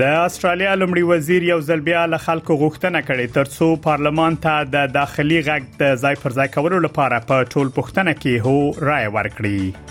د استرالیا لمړي وزیر یو ځل بیا له خلکو غوښتنه کړې ترڅو پارلمان ته د داخلي غږ د ځای پر ځای کولو لپاره په ټول پښتنه کې هو رائے ورکړي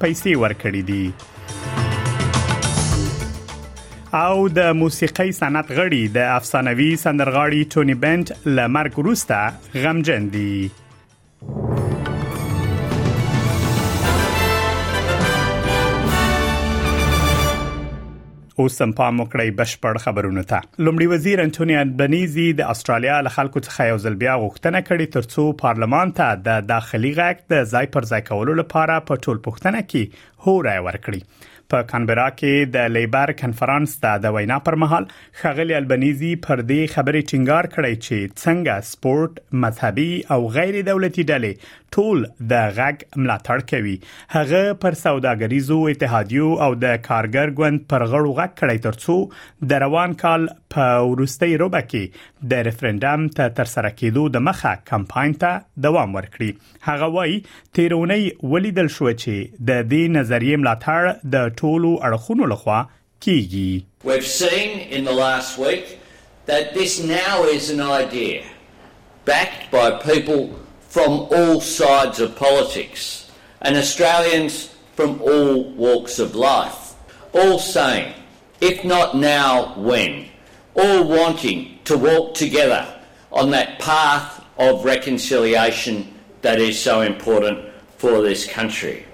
پیسې ورکړې دي او د موسیقۍ صنعت غړي د افسانوي سندرغاړي ټونی بنت لمرګ وروسته غمجن دي اوس هم پام وکړئ بشپړ خبرونه ته لومړي وزیر انټونی البنيزي د استرالیا له خلکو څخه یو ځل بیا غوښتنه کړې ترڅو پارلمان ته د داخلي غږ د ځای پر ځای کولو لپاره په ټول پښتنه کې هو رائے ورکړي په کانبرا کې د لیبر کانفرنس ته د وینا پر مهال خغلی البنيزي پر دې خبرې ټینګار کړی چې څنګه سپورت مذهبي او غیر دولتي ډلې ټول د غږ ملاتړ کوي هغه پر سوداګریزو اتحادیو او د کارګر ګوند پر غړو غږ کړی ترڅو د روان کال په ورستۍ روبه کې د ریفرندم ته تر سره کېدو د مخه کمپاین ته دوام ورکړي هغه وایي تیرونی ولیدل شو چې د دې نظریې ملاتړ د ټولو اړخونو لخوا کیږي We've seen in the last week that this now is an idea backed by people from all sides of politics and Australians from all walks of life, all saying if not now, when? All wanting to walk together on that path of reconciliation that is so important for this country.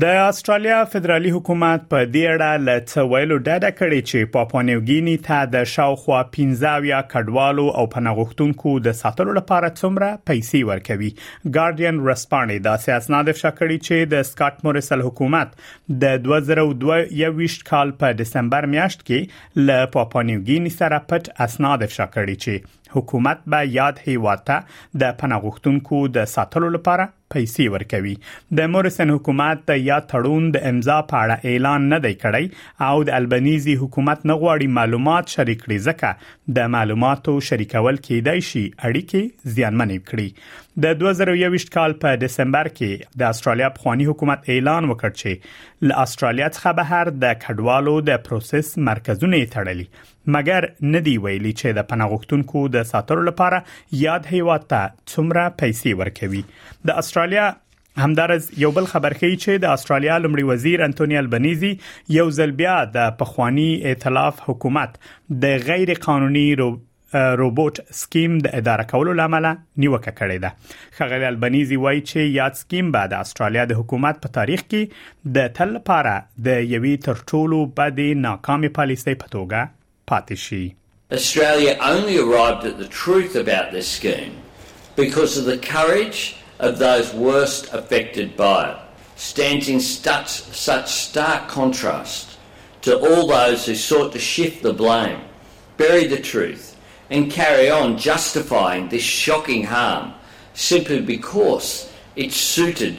د استرالیا فدرالي حکومت په دې اړه له څه ویلو ډډه کړې چې پاپانیوګینی ته د شاوخوا 15 یا کډوالو او پناهغښتونکو د ساتلو لپاره څومره پیسې ورکوي ګارډین ورسپانې د اسناد افشا کړی چې د سکاټ موریسل حکومت د 2022 کال په دسمبر میاشت کې له پاپانیوګینی سره پټ اسناد افشا کړی چې حکومت به یاد هیواد ته د پناهغښتونکو د ساتلو لپاره پیسې ورکوي د موریسن حکومت د یا تړون د امضا په اړه اعلان نه دی کړی او د البنیزي حکومت نه غواړي معلومات شریک کړي ځکه د معلوماتو شریکول کېدای شي اړیکې زیانمنې کړي د 2021 کال په دسمبر کې د استرالیا پخوانی حکومت اعلان وکړ چې له استرالیا څخه بهر د کډوالو د پروسس مرکزونه تړلي مګر نه دی ویلي چې د پناغښتونکو د ساتلو لپاره یاد هیواد ته څومره پیسې ورکوي د استرالیا همدارز یو بل خبر ښیي چې د استرالیا لمړي وزیر انټونی البنيزي یو ځل بیا د پخوانی ائتلاف حکومت د غیر قانوني روبوټ سکیم د اداره کولو لامل نیوکه کړې ده خغلی البنيزي وایي چې یاد سکیم به د استرالیا د حکومت په تاریخ کې د تل لپاره د یوې تر ټولو بدې ناکامې پالیسۍ په توګه Australia only arrived at the truth about this scheme because of the courage of those worst affected by it, stands in such, such stark contrast to all those who sought to shift the blame, bury the truth, and carry on justifying this shocking harm simply because it suited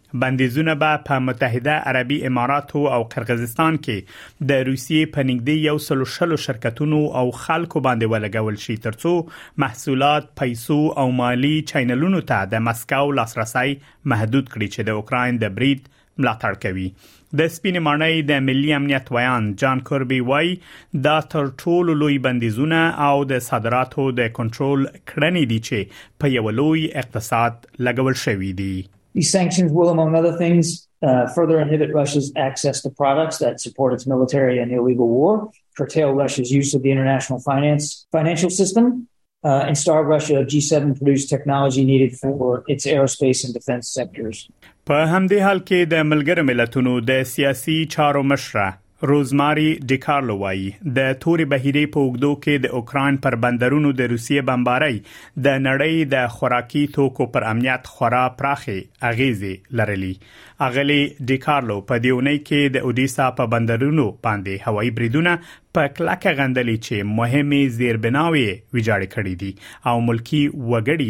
بندیزونه به په متحده عربي اماراتو او قرغزستان کې د روسیې په نږدې یو سل شلو شرکتونو او خلکو باندې ولګول شي ترڅو محصولات، پیسو او مالی چینلونو ته د مسکو لاسرسی محدود کړي چې د اوکراین د برید ملاتړ کوي د سپین ماڼۍ د ملي امنیت ویان جان کوربي وای دا تر ټولو لوی بندیزونه او د صادراتو د کنټرول کړنې دي چې په یو لوی اقتصاد لګول شوې دي These sanctions will, among other things, uh, further inhibit Russia's access to products that support its military and illegal war, curtail Russia's use of the international finance financial system, uh, and Star Russia G7 produced technology needed for its aerospace and defense sectors. په همدې حال کې د ملګر ملتونو د سیاسي چارو مشره روزماري ډیکارلو وایي د تورې بهیرې په اوږدو کې د اوکراین پر بندرونو د روسیې بمبارۍ د نړۍ د خوراکي توکو پر امنیت خورا پراخې اغیزې لرلې اغلی ډیکارلو په دیونۍ کې د اودیسا په بندرونو باندې هوایي بریدونه په کلکه غندلې چې مهمه زیربناوې ویجاړې کړې دي او ملکی وګړي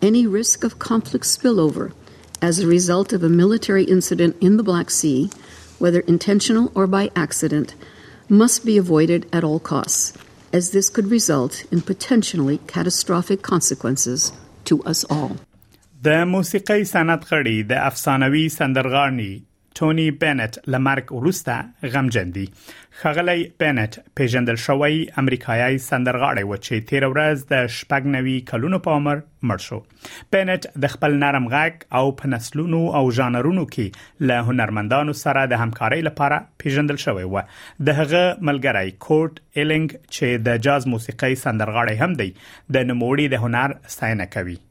any risk of conflict spillover as a result of a military incident in the Black Sea, whether intentional or by accident, must be avoided at all costs, as this could result in potentially catastrophic consequences to us all. د موسیقۍ سند غړي د افسانوي تونی بنت لمرک وروسته غمجن دی خغلی بنت پیژندل شوی امریکایي سندرغاړی و چې 13 ورځ د شپږ نوي کلونو په عمر مړ شو بنت د خپل نرم غږ او په نسلونو او ژانرونو کې له هنرمندانو سره د همکارۍ لپاره پیژندل شوی و د هغه ملګری کورت ایلینګ چې د جاز موسیقۍ سندرغاړی هم دی د نوموړي د هنر ستاینه کوي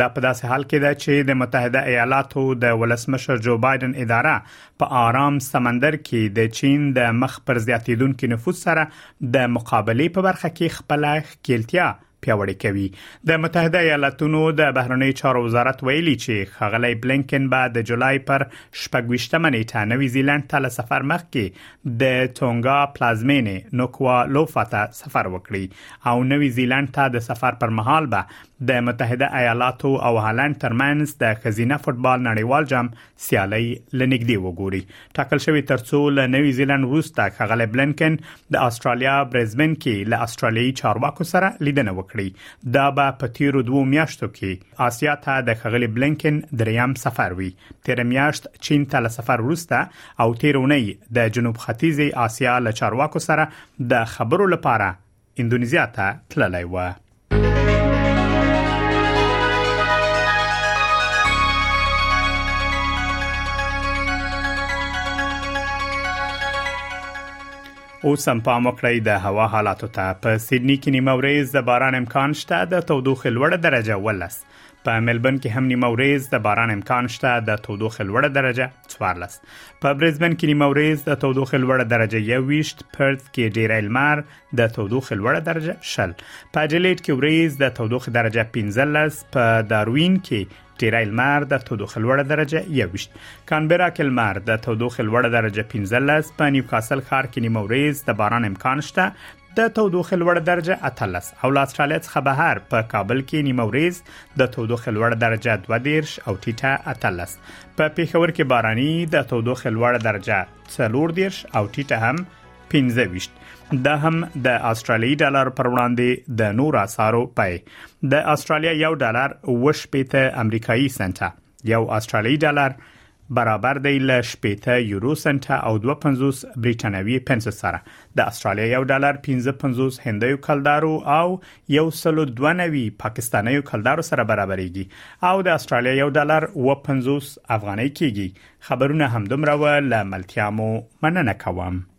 دا په داسې حال کې ده چې د متحده ایالاتو د ولسمشر جو بایدن اداره په آرام سمندر کې د چین د مخ پر زیاتیدونکو نفوس سره د مقابله په برخه کې خپل ښکیلتیا پیاوړی کوي د متحده ایالاتونو د بهرنی چارو وزارت ویلي چې خغلی بلینکن به د جولای پر شپږشتمه نیټه نوی زیلند ته له سفر مخکې د تونګا پلازمینې نوکوا لوفا ته سفر وکړي او نوی زیلند ته د سفر پر مهال به د متحده ایالاتو او هالند ترمنځ د خزینه فوتبال نړیوال جام سیالي لنګدي وګوري ټاکل شوی ترڅو له نوی زیلند وروسته خغل بلنکن د استرالیا برزبن کې له استرالیي چارواکو سره لیدنه وکړي دا به په تیرو دوه میاشتو کې آسیا ته د خغل بلنکن دریم سفر وي تیر میاشت چین ته له سفر وروسته او تیرونی د جنوب ختیځ آسیا له چارواکو سره د خبرو لپاره اندونیزیا ته تللی و اوس هم پام وکړئ د هوا حالاتو ته په سیدنی کې نیمه ورځ د باران امکان شته د تودوخې لوړه درجه ولس په ملبن کې هم نیمه ورځ د باران امکان شته د تودوخې لوړه درجه 14 په برزبن کې نیمه ورځ د تودوخې لوړه درجه 21 پرت کې ډیره لمر د تودوخې لوړه درجه شل په جلیټ کې ورځ د تودوخې درجه 15 په داروین کې ډیری لمر د تودوخې لوړه درجه 21 کانبرا کې لمر د تودوخې لوړه درجه 15 په نیوکاسل ښار کې نیمه ورځ د باران امکان شته د تودوخې لوړ درجه اتلس او له استرالیا څخه بهر په کابل کې نیمه ورځ د تودوخې لوړ درجه 12 او ټیټه اتلس په پیښور کې باراني د تودوخې لوړ درجه 14 او ټیټه هم 15 دا هم د استرالیي ډالر پر وړاندې د نور اسعارو پای د استرالیا یو ډالر وشپېته امریکایي سنټه یو استرالی ډالر برابر دی ل شپېته یورو سنت او 250 بریټانوي پنس سره د استرالیا یو ډالر 55 هندیو کلدارو او یو سلو 92 پاکستانیو کلدارو سره برابرېږي او د استرالیا یو ډالر و 50 افغانۍ کېږي خبرونه همدومره و ل ملتیا مو مننه کوم